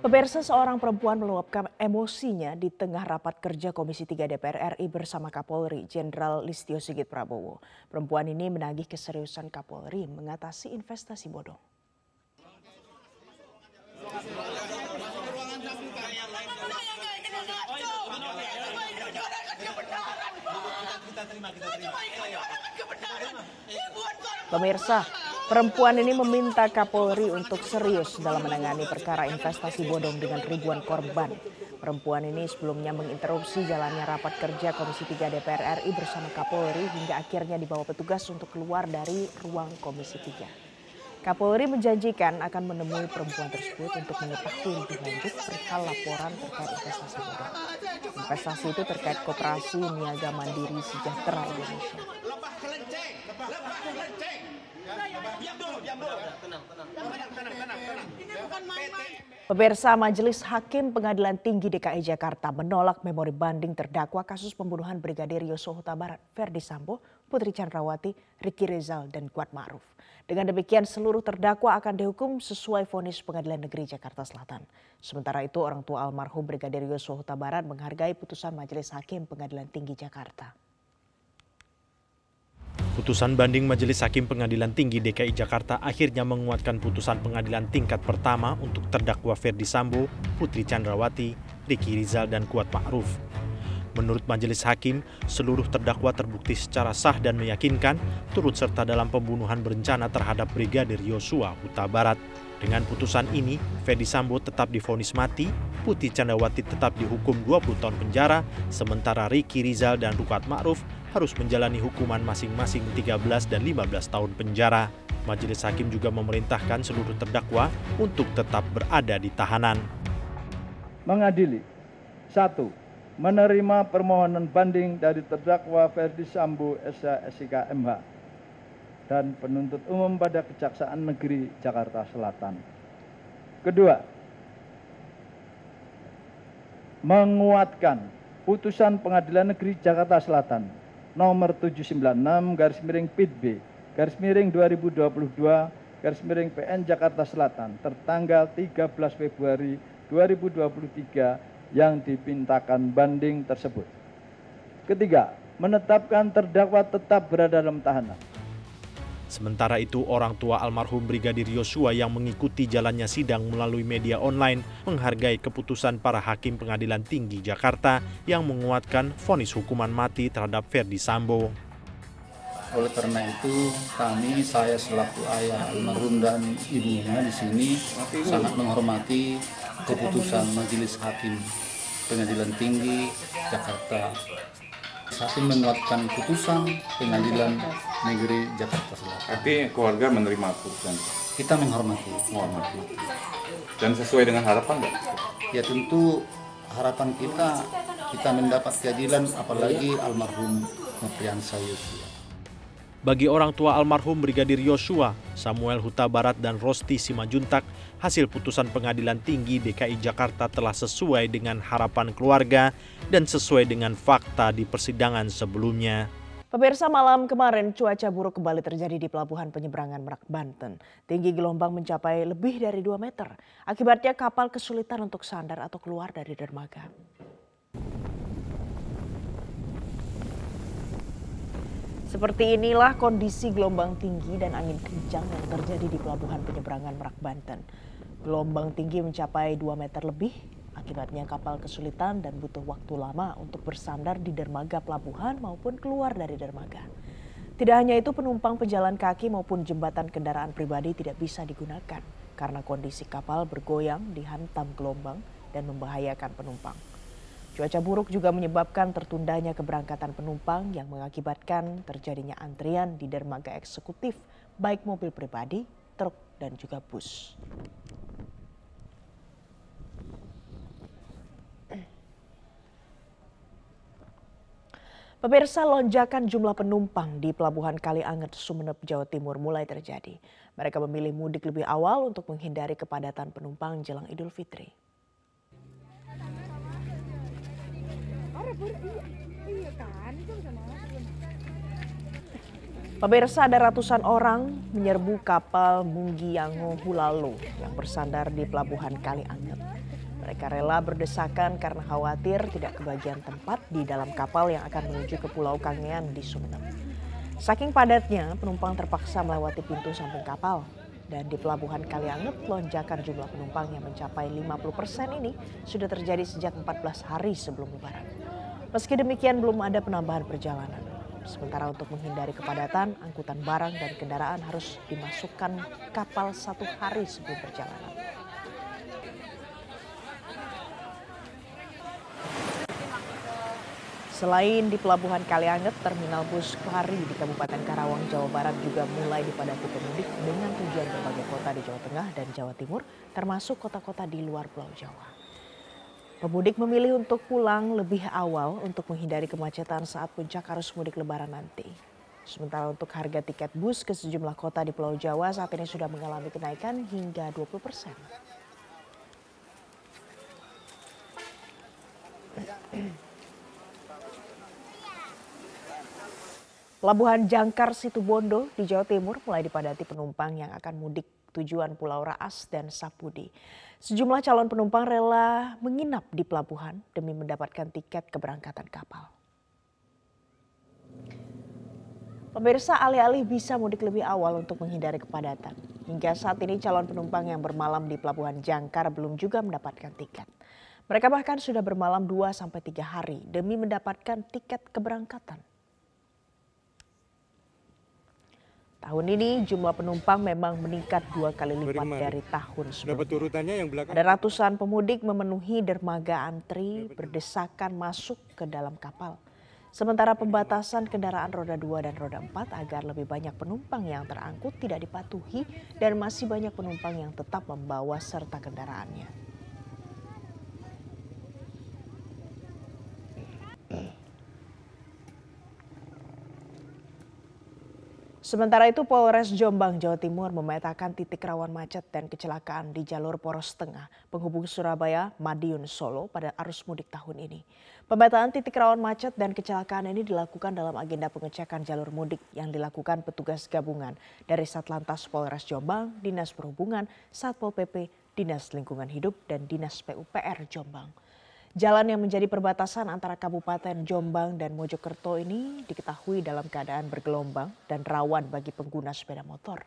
Pemirsa seorang perempuan meluapkan emosinya di tengah rapat kerja Komisi 3 DPR RI bersama Kapolri Jenderal Listio Sigit Prabowo. Perempuan ini menagih keseriusan Kapolri mengatasi investasi bodong. Pemirsa, perempuan ini meminta Kapolri untuk serius dalam menangani perkara investasi bodong dengan ribuan korban. Perempuan ini sebelumnya menginterupsi jalannya rapat kerja Komisi 3 DPR RI bersama Kapolri hingga akhirnya dibawa petugas untuk keluar dari ruang Komisi 3. Kapolri menjanjikan akan menemui perempuan tersebut untuk mengetahui lebih lanjut perihal laporan terkait investasi bodong. Investasi itu terkait koperasi Niaga Mandiri Sejahtera Indonesia. Pemirsa Majelis Hakim Pengadilan Tinggi DKI Jakarta menolak memori banding terdakwa kasus pembunuhan Brigadir Yosua Huta Barat, Ferdi Sambo, Putri Chandrawati, Riki Rizal, dan Kuat Ma'ruf. Dengan demikian seluruh terdakwa akan dihukum sesuai vonis Pengadilan Negeri Jakarta Selatan. Sementara itu orang tua almarhum Brigadir Yosua Huta Barat menghargai putusan Majelis Hakim Pengadilan Tinggi Jakarta. Putusan banding Majelis Hakim Pengadilan Tinggi DKI Jakarta akhirnya menguatkan putusan pengadilan tingkat pertama untuk terdakwa Ferdi Sambo, Putri Chandrawati, Riki Rizal, dan Kuat Ma'ruf. Menurut Majelis Hakim, seluruh terdakwa terbukti secara sah dan meyakinkan turut serta dalam pembunuhan berencana terhadap Brigadir Yosua Huta Barat. Dengan putusan ini, Ferdi Sambo tetap difonis mati, Putri Chandrawati tetap dihukum 20 tahun penjara, sementara Riki Rizal dan Kuat Ma'ruf harus menjalani hukuman masing-masing 13 dan 15 tahun penjara. Majelis Hakim juga memerintahkan seluruh terdakwa untuk tetap berada di tahanan. Mengadili. Satu, menerima permohonan banding dari terdakwa Ferdi Sambo SH MH dan penuntut umum pada Kejaksaan Negeri Jakarta Selatan. Kedua, menguatkan putusan Pengadilan Negeri Jakarta Selatan nomor 796 garis miring PIT B garis miring 2022 garis miring PN Jakarta Selatan tertanggal 13 Februari 2023 yang dipintakan banding tersebut. Ketiga, menetapkan terdakwa tetap berada dalam tahanan. Sementara itu, orang tua almarhum Brigadir Yosua yang mengikuti jalannya sidang melalui media online menghargai keputusan para hakim pengadilan tinggi Jakarta yang menguatkan vonis hukuman mati terhadap Ferdi Sambo. Oleh karena itu, kami, saya selaku ayah almarhum dan ibunya di sini sangat menghormati keputusan Majelis Hakim Pengadilan Tinggi Jakarta Hakim menguatkan putusan pengadilan negeri Jakarta Selatan. Artinya keluarga menerima putusan. Kita menghormati. Menghormati. Dan sesuai dengan harapan nggak? Ya tentu harapan kita kita mendapat keadilan apalagi almarhum Nopriansa Yosua. Bagi orang tua almarhum Brigadir Yosua, Samuel Huta Barat dan Rosti Simajuntak, hasil putusan pengadilan tinggi DKI Jakarta telah sesuai dengan harapan keluarga dan sesuai dengan fakta di persidangan sebelumnya. Pemirsa malam kemarin cuaca buruk kembali terjadi di pelabuhan penyeberangan Merak, Banten. Tinggi gelombang mencapai lebih dari 2 meter. Akibatnya kapal kesulitan untuk sandar atau keluar dari dermaga. Seperti inilah kondisi gelombang tinggi dan angin kencang yang terjadi di pelabuhan penyeberangan Merak Banten. Gelombang tinggi mencapai 2 meter lebih, akibatnya kapal kesulitan dan butuh waktu lama untuk bersandar di dermaga pelabuhan maupun keluar dari dermaga. Tidak hanya itu penumpang pejalan kaki maupun jembatan kendaraan pribadi tidak bisa digunakan karena kondisi kapal bergoyang dihantam gelombang dan membahayakan penumpang. Cuaca buruk juga menyebabkan tertundanya keberangkatan penumpang yang mengakibatkan terjadinya antrian di dermaga eksekutif baik mobil pribadi, truk, dan juga bus. Pemirsa lonjakan jumlah penumpang di Pelabuhan Kalianget, Sumeneb, Jawa Timur mulai terjadi. Mereka memilih mudik lebih awal untuk menghindari kepadatan penumpang jelang Idul Fitri. Pemirsa ada ratusan orang menyerbu kapal Munggiango Hulalo yang bersandar di pelabuhan Kalianget. Mereka rela berdesakan karena khawatir tidak kebagian tempat di dalam kapal yang akan menuju ke Pulau Kangean di Sumeneb. Saking padatnya, penumpang terpaksa melewati pintu samping kapal. Dan di Pelabuhan Kalianget, lonjakan jumlah penumpang yang mencapai 50 persen ini sudah terjadi sejak 14 hari sebelum lebaran. Meski demikian, belum ada penambahan perjalanan. Sementara untuk menghindari kepadatan, angkutan barang dan kendaraan harus dimasukkan kapal satu hari sebelum perjalanan. Selain di Pelabuhan Kalianget, terminal bus Klari di Kabupaten Karawang, Jawa Barat juga mulai dipadati pemudik dengan tujuan berbagai kota di Jawa Tengah dan Jawa Timur, termasuk kota-kota di luar Pulau Jawa. Pemudik memilih untuk pulang lebih awal untuk menghindari kemacetan saat puncak arus mudik lebaran nanti. Sementara untuk harga tiket bus ke sejumlah kota di Pulau Jawa saat ini sudah mengalami kenaikan hingga 20 persen. Pelabuhan Jangkar Situbondo di Jawa Timur mulai dipadati penumpang yang akan mudik tujuan Pulau Raas dan Sapudi. Sejumlah calon penumpang rela menginap di pelabuhan demi mendapatkan tiket keberangkatan kapal. Pemirsa alih-alih bisa mudik lebih awal untuk menghindari kepadatan. Hingga saat ini calon penumpang yang bermalam di Pelabuhan Jangkar belum juga mendapatkan tiket. Mereka bahkan sudah bermalam 2 sampai 3 hari demi mendapatkan tiket keberangkatan. Tahun ini jumlah penumpang memang meningkat dua kali lipat dari tahun sebelumnya. Ada ratusan pemudik memenuhi dermaga antri berdesakan masuk ke dalam kapal. Sementara pembatasan kendaraan roda 2 dan roda 4 agar lebih banyak penumpang yang terangkut tidak dipatuhi dan masih banyak penumpang yang tetap membawa serta kendaraannya. Sementara itu Polres Jombang, Jawa Timur memetakan titik rawan macet dan kecelakaan di jalur poros tengah penghubung Surabaya, Madiun, Solo pada arus mudik tahun ini. Pemetaan titik rawan macet dan kecelakaan ini dilakukan dalam agenda pengecekan jalur mudik yang dilakukan petugas gabungan dari Satlantas Polres Jombang, Dinas Perhubungan, Satpol PP, Dinas Lingkungan Hidup, dan Dinas PUPR Jombang. Jalan yang menjadi perbatasan antara Kabupaten Jombang dan Mojokerto ini diketahui dalam keadaan bergelombang dan rawan bagi pengguna sepeda motor.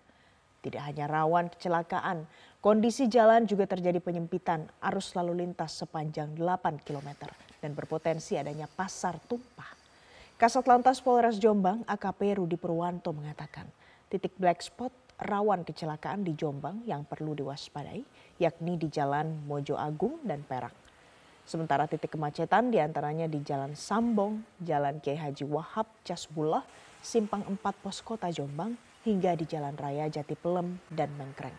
Tidak hanya rawan kecelakaan, kondisi jalan juga terjadi penyempitan arus lalu lintas sepanjang 8 km dan berpotensi adanya pasar tumpah. Kasat Lantas Polres Jombang AKP Rudi Purwanto mengatakan, titik black spot rawan kecelakaan di Jombang yang perlu diwaspadai, yakni di Jalan Mojo Agung dan Perak. Sementara titik kemacetan di antaranya di Jalan Sambong, Jalan Kiai Haji Wahab, Casbullah, Simpang 4 Pos Kota Jombang, hingga di Jalan Raya Jati Pelem dan Mengkreng.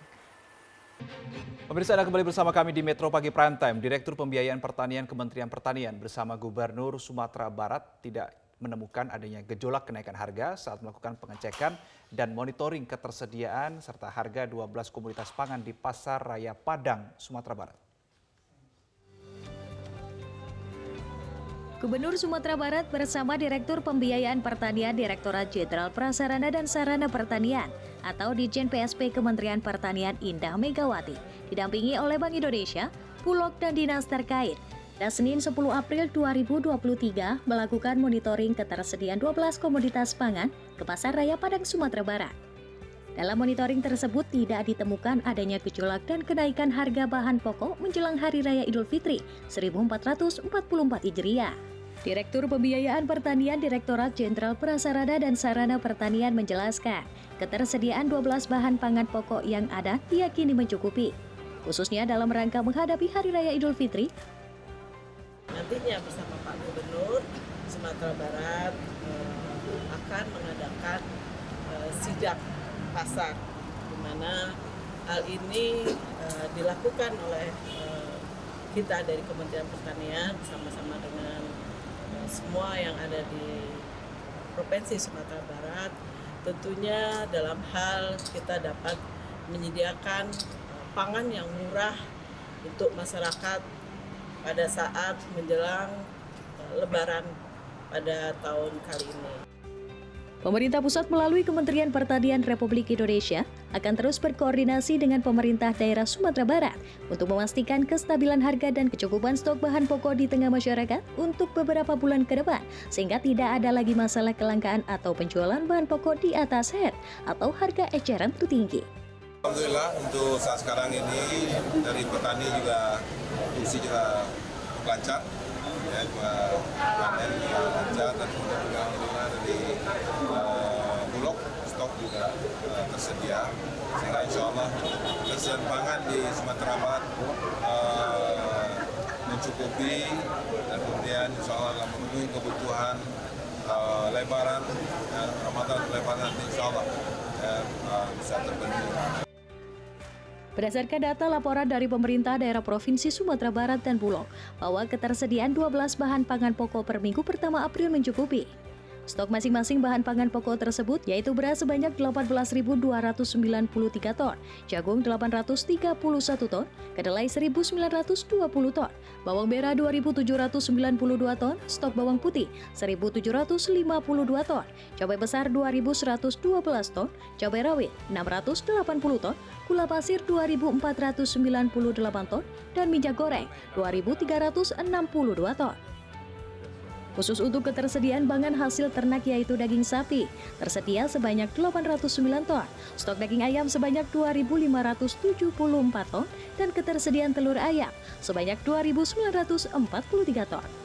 Pemirsa Anda kembali bersama kami di Metro Pagi Prime Time. Direktur Pembiayaan Pertanian Kementerian Pertanian bersama Gubernur Sumatera Barat tidak menemukan adanya gejolak kenaikan harga saat melakukan pengecekan dan monitoring ketersediaan serta harga 12 komoditas pangan di Pasar Raya Padang, Sumatera Barat. Gubernur Sumatera Barat bersama Direktur Pembiayaan Pertanian Direktorat Jenderal Prasarana dan Sarana Pertanian atau Dijen PSP Kementerian Pertanian Indah Megawati didampingi oleh Bank Indonesia, Bulog dan dinas terkait dan Senin 10 April 2023 melakukan monitoring ketersediaan 12 komoditas pangan ke Pasar Raya Padang Sumatera Barat. Dalam monitoring tersebut tidak ditemukan adanya gejolak dan kenaikan harga bahan pokok menjelang Hari Raya Idul Fitri 1444 Hijriah. Direktur Pembiayaan Pertanian Direktorat Jenderal Prasarana dan Sarana Pertanian menjelaskan, ketersediaan 12 bahan pangan pokok yang ada diyakini mencukupi, khususnya dalam rangka menghadapi Hari Raya Idul Fitri. Nantinya bersama Pak Gubernur Sumatera Barat eh, akan mengadakan eh, sidak pasar, di mana hal ini eh, dilakukan oleh eh, kita dari Kementerian Pertanian bersama-sama dengan semua yang ada di Provinsi Sumatera Barat tentunya dalam hal kita dapat menyediakan eh, pangan yang murah untuk masyarakat pada saat menjelang eh, lebaran pada tahun kali ini. Pemerintah pusat melalui Kementerian Pertanian Republik Indonesia akan terus berkoordinasi dengan pemerintah daerah Sumatera Barat untuk memastikan kestabilan harga dan kecukupan stok bahan pokok di tengah masyarakat untuk beberapa bulan ke depan, sehingga tidak ada lagi masalah kelangkaan atau penjualan bahan pokok di atas head atau harga eceran tertinggi. Alhamdulillah untuk saat sekarang ini dari petani juga fungsi juga lancar ya panen juga lancar dan juga alhamdulillah dari uh, bulog. Stok juga uh, tersedia. Sehingga insya Allah ketersediaan pangan di Sumatera Barat uh, mencukupi. Dan kemudian insya Allah memenuhi kebutuhan uh, lebaran ya, Ramadan lebaran insya Allah ya, uh, bisa terpenuhi. Berdasarkan data laporan dari pemerintah daerah Provinsi Sumatera Barat dan Bulog, bahwa ketersediaan 12 bahan pangan pokok per minggu pertama April mencukupi. Stok masing-masing bahan pangan pokok tersebut yaitu beras sebanyak 18.293 ton, jagung 831 ton, kedelai 1.920 ton, bawang merah 2.792 ton, stok bawang putih 1.752 ton, cabai besar 2.112 ton, cabai rawit 680 ton, gula pasir 2.498 ton, dan minyak goreng 2.362 ton. Khusus untuk ketersediaan pangan hasil ternak yaitu daging sapi, tersedia sebanyak 809 ton, stok daging ayam sebanyak 2.574 ton, dan ketersediaan telur ayam sebanyak 2.943 ton.